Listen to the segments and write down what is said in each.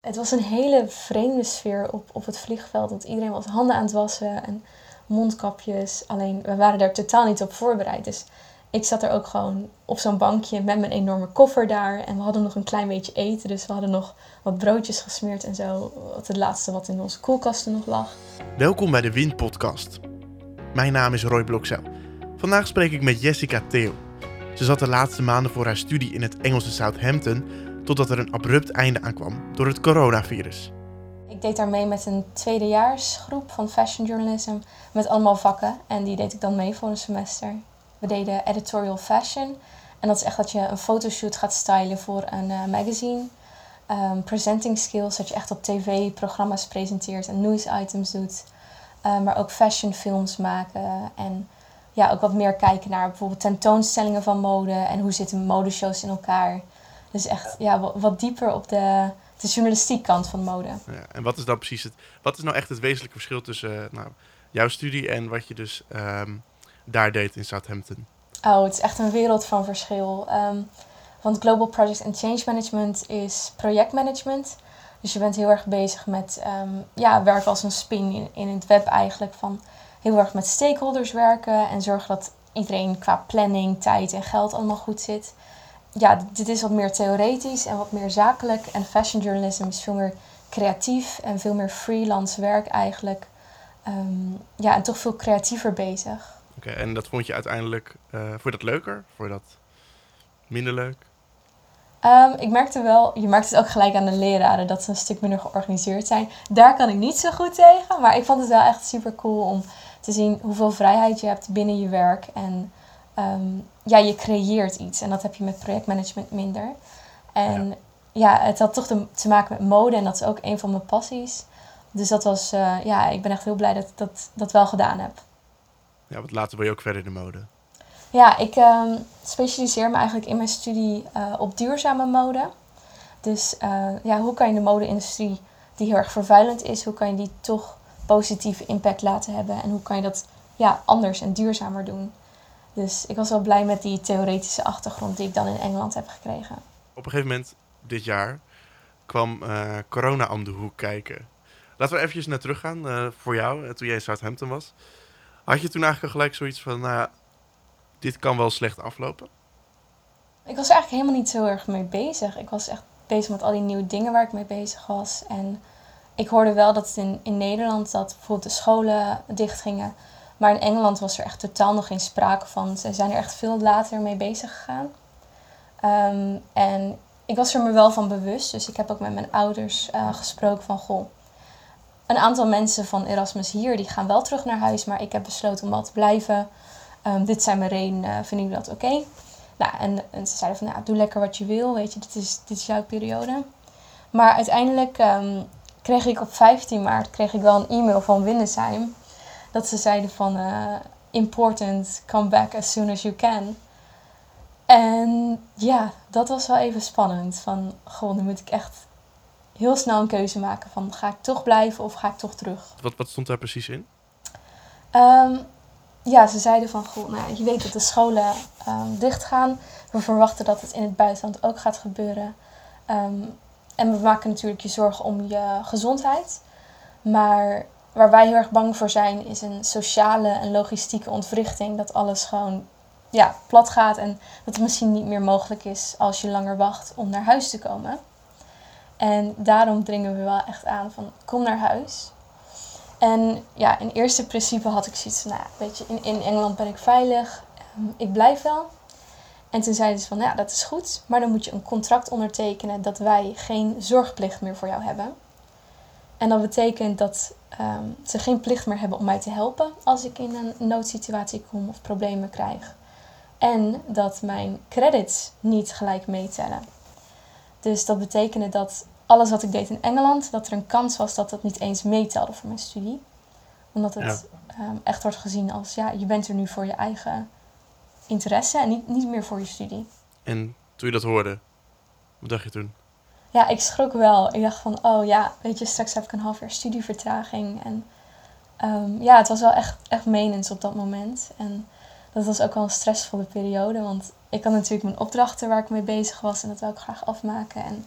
Het was een hele vreemde sfeer op, op het vliegveld. Want iedereen was handen aan het wassen en mondkapjes. Alleen we waren daar totaal niet op voorbereid. Dus ik zat er ook gewoon op zo'n bankje met mijn enorme koffer daar. En we hadden nog een klein beetje eten. Dus we hadden nog wat broodjes gesmeerd en zo. Wat het laatste wat in onze koelkasten nog lag. Welkom bij de Wind Podcast. Mijn naam is Roy Blokzel. Vandaag spreek ik met Jessica Theo. Ze zat de laatste maanden voor haar studie in het Engelse Southampton totdat er een abrupt einde aankwam door het coronavirus. Ik deed daar mee met een tweedejaarsgroep van fashion journalism met allemaal vakken. En die deed ik dan mee voor een semester. We deden editorial fashion. En dat is echt dat je een fotoshoot gaat stylen voor een uh, magazine. Um, presenting skills, dat je echt op tv programma's presenteert en news items doet. Uh, maar ook fashion films maken. En ja, ook wat meer kijken naar bijvoorbeeld tentoonstellingen van mode. En hoe zitten modeshows in elkaar. Dus echt ja, wat, dieper op de, de journalistiek kant van mode. Ja, en wat is dan precies het, wat is nou echt het wezenlijke verschil tussen nou, jouw studie en wat je dus um, daar deed in Southampton? Oh, het is echt een wereld van verschil. Um, want Global Project and Change Management is projectmanagement. Dus je bent heel erg bezig met um, ja, werken als een spin in, in het web eigenlijk. Van heel erg met stakeholders werken en zorgen dat iedereen qua planning, tijd en geld allemaal goed zit ja, dit is wat meer theoretisch en wat meer zakelijk. En fashion journalism is veel meer creatief en veel meer freelance werk eigenlijk. Um, ja, en toch veel creatiever bezig. Oké, en dat vond je uiteindelijk, uh, vond je dat leuker? Vond je dat minder leuk? Um, ik merkte wel, je merkt het ook gelijk aan de leraren, dat ze een stuk minder georganiseerd zijn. Daar kan ik niet zo goed tegen, maar ik vond het wel echt super cool om te zien hoeveel vrijheid je hebt binnen je werk. En um, ja, je creëert iets. En dat heb je met projectmanagement minder. En ja, ja het had toch te, maken met mode. En dat is ook een van mijn passies. Dus dat was, uh, ja, ik ben echt heel blij dat ik dat, dat wel gedaan heb. Ja, want later wil je ook verder in de mode. Ja, ik um, specialiseer me eigenlijk in mijn studie uh, op duurzame mode. Dus uh, ja, hoe kan je de mode-industrie, die heel erg vervuilend is, hoe kan je die toch positieve impact laten hebben? En hoe kan je dat ja, anders en duurzamer doen? Dus ik was wel blij met die theoretische achtergrond die ik dan in Engeland heb gekregen. Op een gegeven moment dit jaar kwam uh, corona om de hoek kijken. Laten we eventjes naar terug gaan uh, voor jou, uh, toen jij in Southampton was. Had je toen eigenlijk gelijk zoiets van, nou dit kan wel slecht aflopen? Ik was er eigenlijk helemaal niet zo erg mee bezig. Ik was echt bezig met al die nieuwe dingen waar ik mee bezig was. En ik hoorde wel dat in, in Nederland dat bijvoorbeeld de scholen dichtgingen. Maar in Engeland was er echt totaal nog geen sprake van. Ze zijn er echt veel later mee bezig gegaan. Um, en ik was er me wel van bewust. Dus ik heb ook met mijn ouders uh, gesproken van... Goh, een aantal mensen van Erasmus hier, die gaan wel terug naar huis. Maar ik heb besloten om wel te blijven. Um, dit zijn mijn redenen. Uh, vinden jullie dat oké? Nou, en, ze zeiden van, nou, doe lekker wat je wil. Weet je, dit is, dit is jouw periode. Maar uiteindelijk um, kreeg ik op 15 maart kreeg ik wel een e-mail van Winnesheim dat ze zeiden van uh, important, come back as soon as you can. En ja, dat was wel even spannend. Van, goh, nu moet ik echt heel snel een keuze maken van ga ik toch blijven of ga ik toch terug. Wat, wat stond daar precies in? Um, ja, ze zeiden van, goh, nou, je weet dat de scholen um, dicht gaan. We verwachten dat het in het buitenland ook gaat gebeuren. Um, en we maken natuurlijk je zorgen om je gezondheid. Maar waar wij heel erg bang voor zijn, is een sociale en logistieke ontwrichting. Dat alles gewoon ja, plat gaat en dat het misschien niet meer mogelijk is als je langer wacht om naar huis te komen. En daarom dringen we wel echt aan van kom naar huis. En ja, in eerste principe had ik zoiets van, nou, weet je, in, in Engeland ben ik veilig, um, ik blijf wel. En toen zeiden ze van, nou ja, dat is goed, maar dan moet je een contract ondertekenen dat wij geen zorgplicht meer voor jou hebben. En dat betekent dat um, ze geen plicht meer hebben om mij te helpen als ik in een noodsituatie kom of problemen krijg. En dat mijn credits niet gelijk meetellen. Dus dat betekende dat alles wat ik deed in Engeland, dat er een kans was dat dat niet eens meetelde voor mijn studie. Omdat het ja. um, echt wordt gezien als, ja, je bent er nu voor je eigen interesse en niet, niet meer voor je studie. En toen je dat hoorde, wat dacht je toen? Ja, ik schrok wel. Ik dacht van, oh ja, weet je, straks heb ik een half jaar studievertraging. En um, ja, het was wel echt, echt menens op dat moment. En dat was ook wel een stressvolle periode. Want ik had natuurlijk mijn opdrachten waar ik mee bezig was. En dat wil ik graag afmaken. En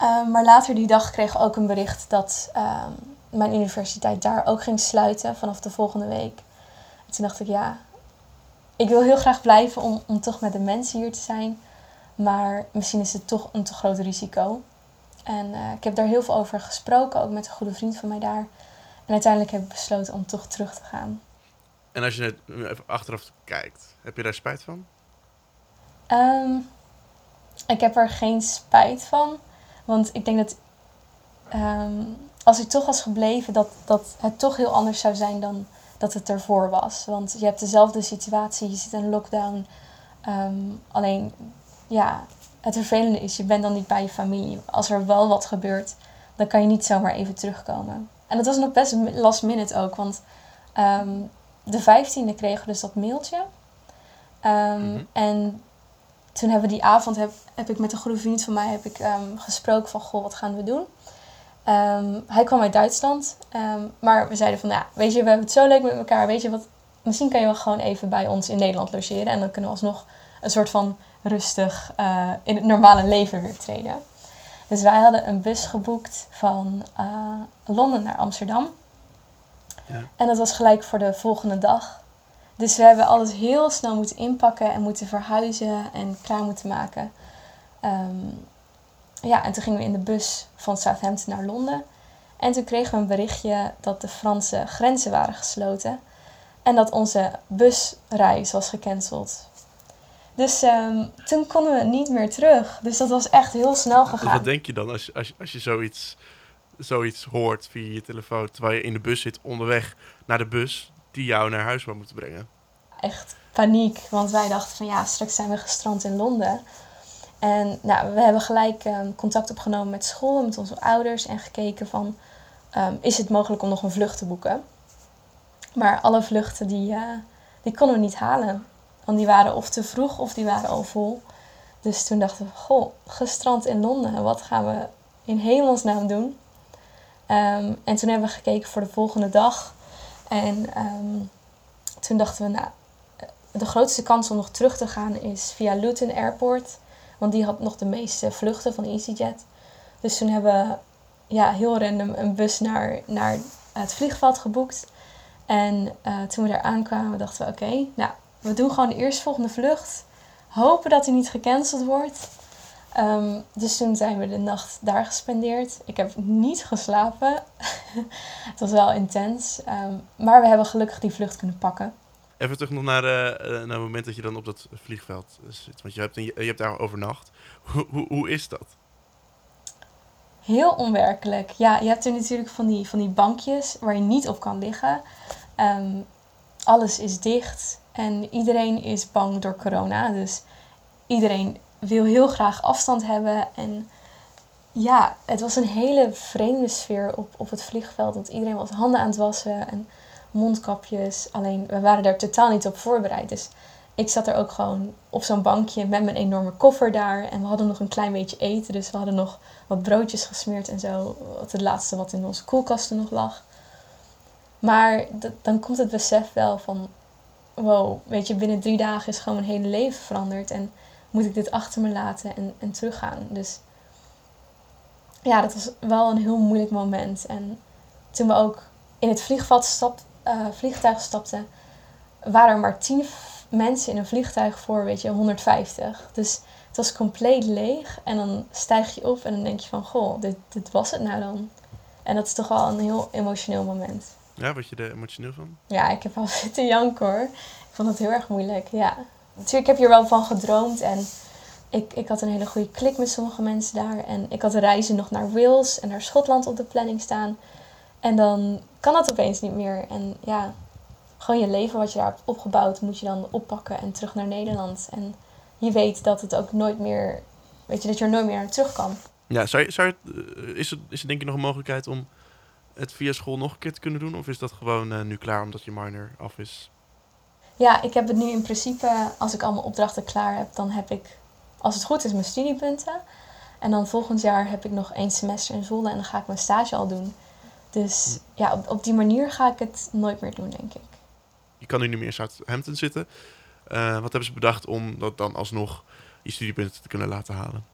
Ehm, maar later die dag kreeg ik ook een bericht dat ehm, mijn universiteit daar ook ging sluiten vanaf de volgende week. En toen dacht ik, ja, ik wil heel graag blijven om, om toch met de mensen hier te zijn. Maar misschien is het toch een te groot risico. En eh, ik heb daar heel veel over gesproken, ook met een goede vriend van mij daar. En uiteindelijk heb ik besloten om toch terug te gaan. En als je het even achteraf kijkt, heb je daar spijt van? Ehm, ik heb er geen spijt van. Want ik denk dat ehm, als ik toch was gebleven, dat, dat het toch heel anders zou zijn dan dat het ervoor was. Want je hebt dezelfde situatie, je zit in lockdown. Ehm, alleen, ja, het vervelende is, je bent dan niet bij je familie. Als er wel wat gebeurt, dan kan je niet zomaar even terugkomen. En dat was nog best last minute ook, want um, de 15e kregen we dus dat mailtje. Mm En toen hebben we die avond, heb, heb ik met een goede vriend van mij heb ik, um, gesproken van, goh, wat gaan we doen? Hij kwam uit Duitsland, maar we zeiden van, ja, weet je, we hebben het zo leuk met elkaar, weet je wat, misschien kan je wel gewoon even bij ons in Nederland logeren en dan kunnen we alsnog een soort van rustig uh, in het normale leven weer treden. Dus wij hadden een bus geboekt van uh, Londen naar Amsterdam. Ja. En dat was gelijk voor de volgende dag. Dus we hebben alles heel snel moeten inpakken en moeten verhuizen en klaar moeten maken. Um, ja, en toen gingen we in de bus van Southampton naar Londen. En toen kregen we een berichtje dat de Franse grenzen waren gesloten. En dat onze busreis was gecanceld. Dus um, toen konden we niet meer terug. Dus dat was echt heel snel gegaan. Wat denk je dan als, als, als je zoiets, zoiets hoort via je telefoon... terwijl je in de bus zit onderweg naar de bus die jou naar huis zou moeten brengen? Echt paniek, want wij dachten van ja, straks zijn we gestrand in Londen. En nou, we hebben gelijk um, contact opgenomen met school, met onze ouders en gekeken van... Um, is het mogelijk om nog een vlucht te boeken? Maar alle vluchten die, uh, die konden we niet halen. Want die waren of te vroeg of die waren al vol. Dus toen dachten we, goh, gestrand in Londen, wat gaan we in hemelsnaam doen? Um, en toen hebben we gekeken voor de volgende dag. En um, toen dachten we, nou, de grootste kans om nog terug te gaan is via Luton Airport. Want die had nog de meeste vluchten van EasyJet. Dus toen hebben we ja, heel random een bus naar, naar het vliegveld geboekt. En uh, toen we daar aankwamen, dachten we: oké, nou, we doen gewoon de eerstvolgende vlucht. Hopen dat hij niet gecanceld wordt. Um, dus toen zijn we de nacht daar gespendeerd. Ik heb niet geslapen. het was wel intens. Um, maar we hebben gelukkig die vlucht kunnen pakken. Even terug nog naar, uh, naar het moment dat je dan op dat vliegveld zit. Want je hebt, je hebt daar overnacht. Hoe, hoe, hoe is dat? Heel onwerkelijk. Ja, je hebt er natuurlijk van die, van die bankjes waar je niet op kan liggen. Um, alles is dicht. En iedereen is bang door corona. Dus iedereen wil heel graag afstand hebben. En ja, het was een hele vreemde sfeer op, op het vliegveld. Want iedereen was handen aan het wassen en mondkapjes. Alleen we waren daar totaal niet op voorbereid. Dus ik zat er ook gewoon op zo'n bankje met mijn enorme koffer daar. En we hadden nog een klein beetje eten. Dus we hadden nog wat broodjes gesmeerd en zo. Wat het laatste wat in onze koelkasten nog lag. Maar dan komt het besef wel van wow, weet je, binnen drie dagen is gewoon mijn hele leven veranderd. En moet ik dit achter me laten en, en teruggaan. Dus ja, dat was wel een heel moeilijk moment. En toen we ook in het stap, uh, vliegtuig stapten, waren er maar tien mensen in een vliegtuig voor, weet je, 150. Dus het was compleet leeg. En dan stijg je op en dan denk je van, goh, dit, dit was het nou dan. En dat is toch wel een heel emotioneel moment. Ja, wat je er emotioneel van? Ja, ik heb al zitten janken hoor. Ik vond het heel erg moeilijk, ja. Natuurlijk, ik heb hier wel van gedroomd en ik, ik had een hele goede klik met sommige mensen daar. En ik had reizen nog naar Wales en naar Schotland op de planning staan. En dan kan dat opeens niet meer. En ja, gewoon je leven wat je daar hebt opgebouwd, moet je dan oppakken en terug naar Nederland. En je weet dat het ook nooit meer, weet je, dat je er nooit meer naar terug kan. Ja, zou je, zou je, eh, is, er, is er denk je nog een mogelijkheid om het via school nog een keer te kunnen doen? Of is dat gewoon uh, nu klaar omdat je minor af is? Ja, ik heb het nu in principe, als ik al mijn opdrachten klaar heb, dan heb ik, als het goed is, mijn studiepunten. En dan volgend jaar heb ik nog één semester in Zwolle en dan ga ik mijn stage al doen. Dus hm. ja, op, op die manier ga ik het nooit meer doen, denk ik. Je kan nu niet meer in Southampton zitten. Uh, wat hebben ze bedacht om dat dan alsnog je studiepunten te kunnen laten halen?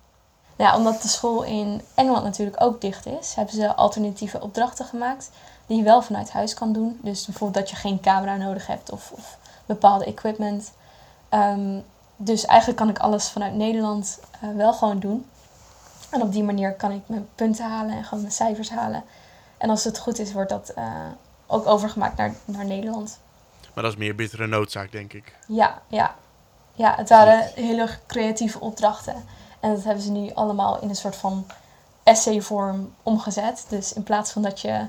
Nou ja, omdat de school in Engeland natuurlijk ook dicht is, hebben ze alternatieve opdrachten gemaakt die je wel vanuit huis kan doen. Dus bijvoorbeeld dat je geen camera nodig hebt of, of bepaalde equipment. Ehm, dus eigenlijk kan ik alles vanuit Nederland eh, wel gewoon doen. En op die manier kan ik mijn punten halen en gewoon mijn cijfers halen. En als het goed is, wordt dat eh, ook overgemaakt naar, naar Nederland. Maar dat is meer bittere noodzaak, denk ik. Ja, ja. Ja, het waren hele creatieve opdrachten. En dat hebben ze nu allemaal in een soort van essayvorm omgezet. Dus in plaats van dat je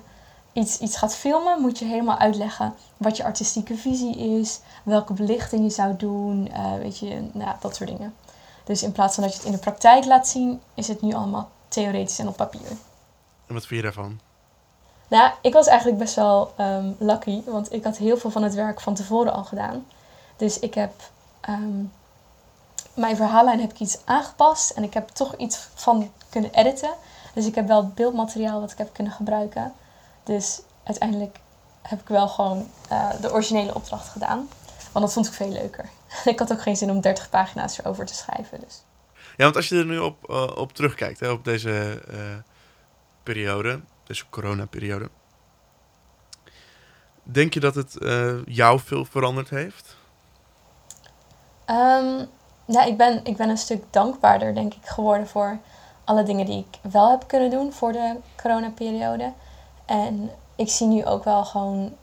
iets, iets gaat filmen, moet je helemaal uitleggen wat je artistieke visie is, welke belichting je zou doen, uh, weet je, nou, dat soort dingen. Dus in plaats van dat je het in de praktijk laat zien, is het nu allemaal theoretisch en op papier. En wat vind je daarvan? Nou, ik was eigenlijk best wel um, lucky, want ik had heel veel van het werk van tevoren al gedaan. Dus ik heb um, mijn verhaallijn heb ik iets aangepast en ik heb toch iets van kunnen editen. Dus ik heb wel beeldmateriaal wat ik heb kunnen gebruiken. Dus uiteindelijk heb ik wel gewoon uh, de originele opdracht gedaan. Want dat vond ik veel leuker. ik had ook geen zin om 30 pagina's erover te schrijven. Dus. Ja, want als je er nu op, uh, op terugkijkt, hè, op deze uh, periode, deze coronaperiode. Denk je dat het jou veel veranderd heeft? Um, ja, ik ben, ik ben een stuk dankbaarder, denk ik, geworden voor alle dingen die ik wel heb kunnen doen voor de coronaperiode. En ik zie nu ook wel gewoon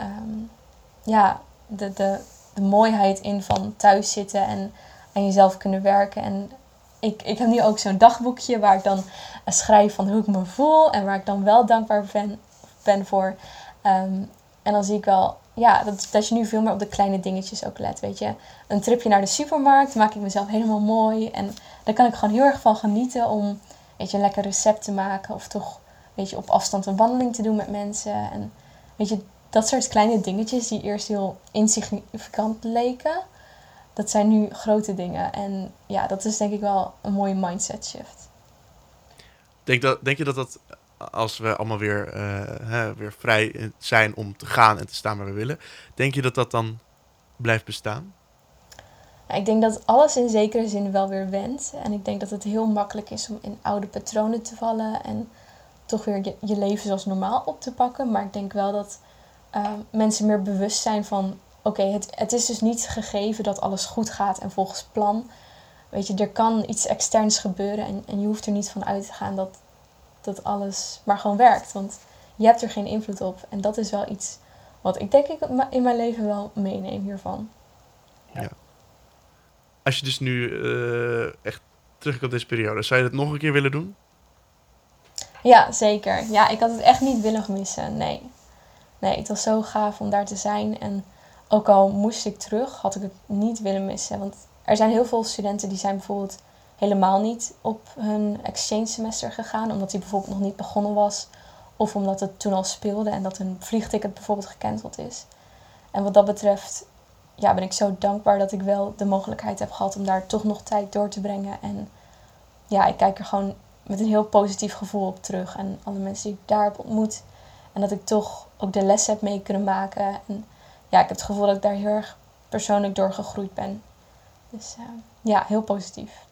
um, ja, de, de, de mooiheid in van thuis zitten en aan jezelf kunnen werken. En ik, ik heb nu ook zo'n dagboekje waar ik dan schrijf van hoe ik me voel en waar ik dan wel dankbaar ben, ben voor. Um, en dan zie ik wel ja, dat, dat je nu veel meer op de kleine dingetjes ook let, weet je. Een tripje naar de supermarkt maak ik mezelf helemaal mooi. En daar kan ik gewoon heel erg van genieten om, weet je, een lekker recept te maken. Of toch, weet je, op afstand een wandeling te doen met mensen. En weet je, dat soort kleine dingetjes die eerst heel insignificant leken. Dat zijn nu grote dingen. En ja, dat is denk ik wel een mooie mindset shift. Denk, dat, denk je dat dat als we allemaal weer, hè, weer vrij zijn om te gaan en te staan waar we willen, denk je dat dat dan blijft bestaan? ik denk dat alles in zekere zin wel weer wendt. En ik denk dat het heel makkelijk is om in oude patronen te vallen en toch weer je, leven zoals normaal op te pakken. Maar ik denk wel dat uh, mensen meer bewust zijn van: oké, het, het is dus niet gegeven dat alles goed gaat en volgens plan. Weet je, er kan iets externs gebeuren en, en je hoeft er niet van uit te gaan dat, dat alles maar gewoon werkt. Want je hebt er geen invloed op. En dat is wel iets wat ik denk ik in mijn leven wel meeneem hiervan. Ja. Als je dus nu uh, echt terugkomt op deze periode, zou je het nog een keer willen doen? Ja, zeker. Ja, ik had het echt niet willen missen. Nee. Nee, het was zo gaaf om daar te zijn. En ook al moest ik terug, had ik het niet willen missen. Want er zijn heel veel studenten die zijn bijvoorbeeld helemaal niet op hun exchange semester gegaan, omdat die bijvoorbeeld nog niet begonnen was. Of omdat het toen al speelde en dat hun vliegticket bijvoorbeeld gecanceld is. En wat dat betreft ja, ben ik zo dankbaar dat ik wel de mogelijkheid heb gehad om daar toch nog tijd door te brengen. En ja, ik kijk er gewoon met een heel positief gevoel op terug. En alle mensen die ik daar heb ontmoet. En dat ik toch ook de les heb mee kunnen maken. En ja, ik heb het gevoel dat ik daar heel erg persoonlijk door gegroeid ben. Dus uh, ja, heel positief.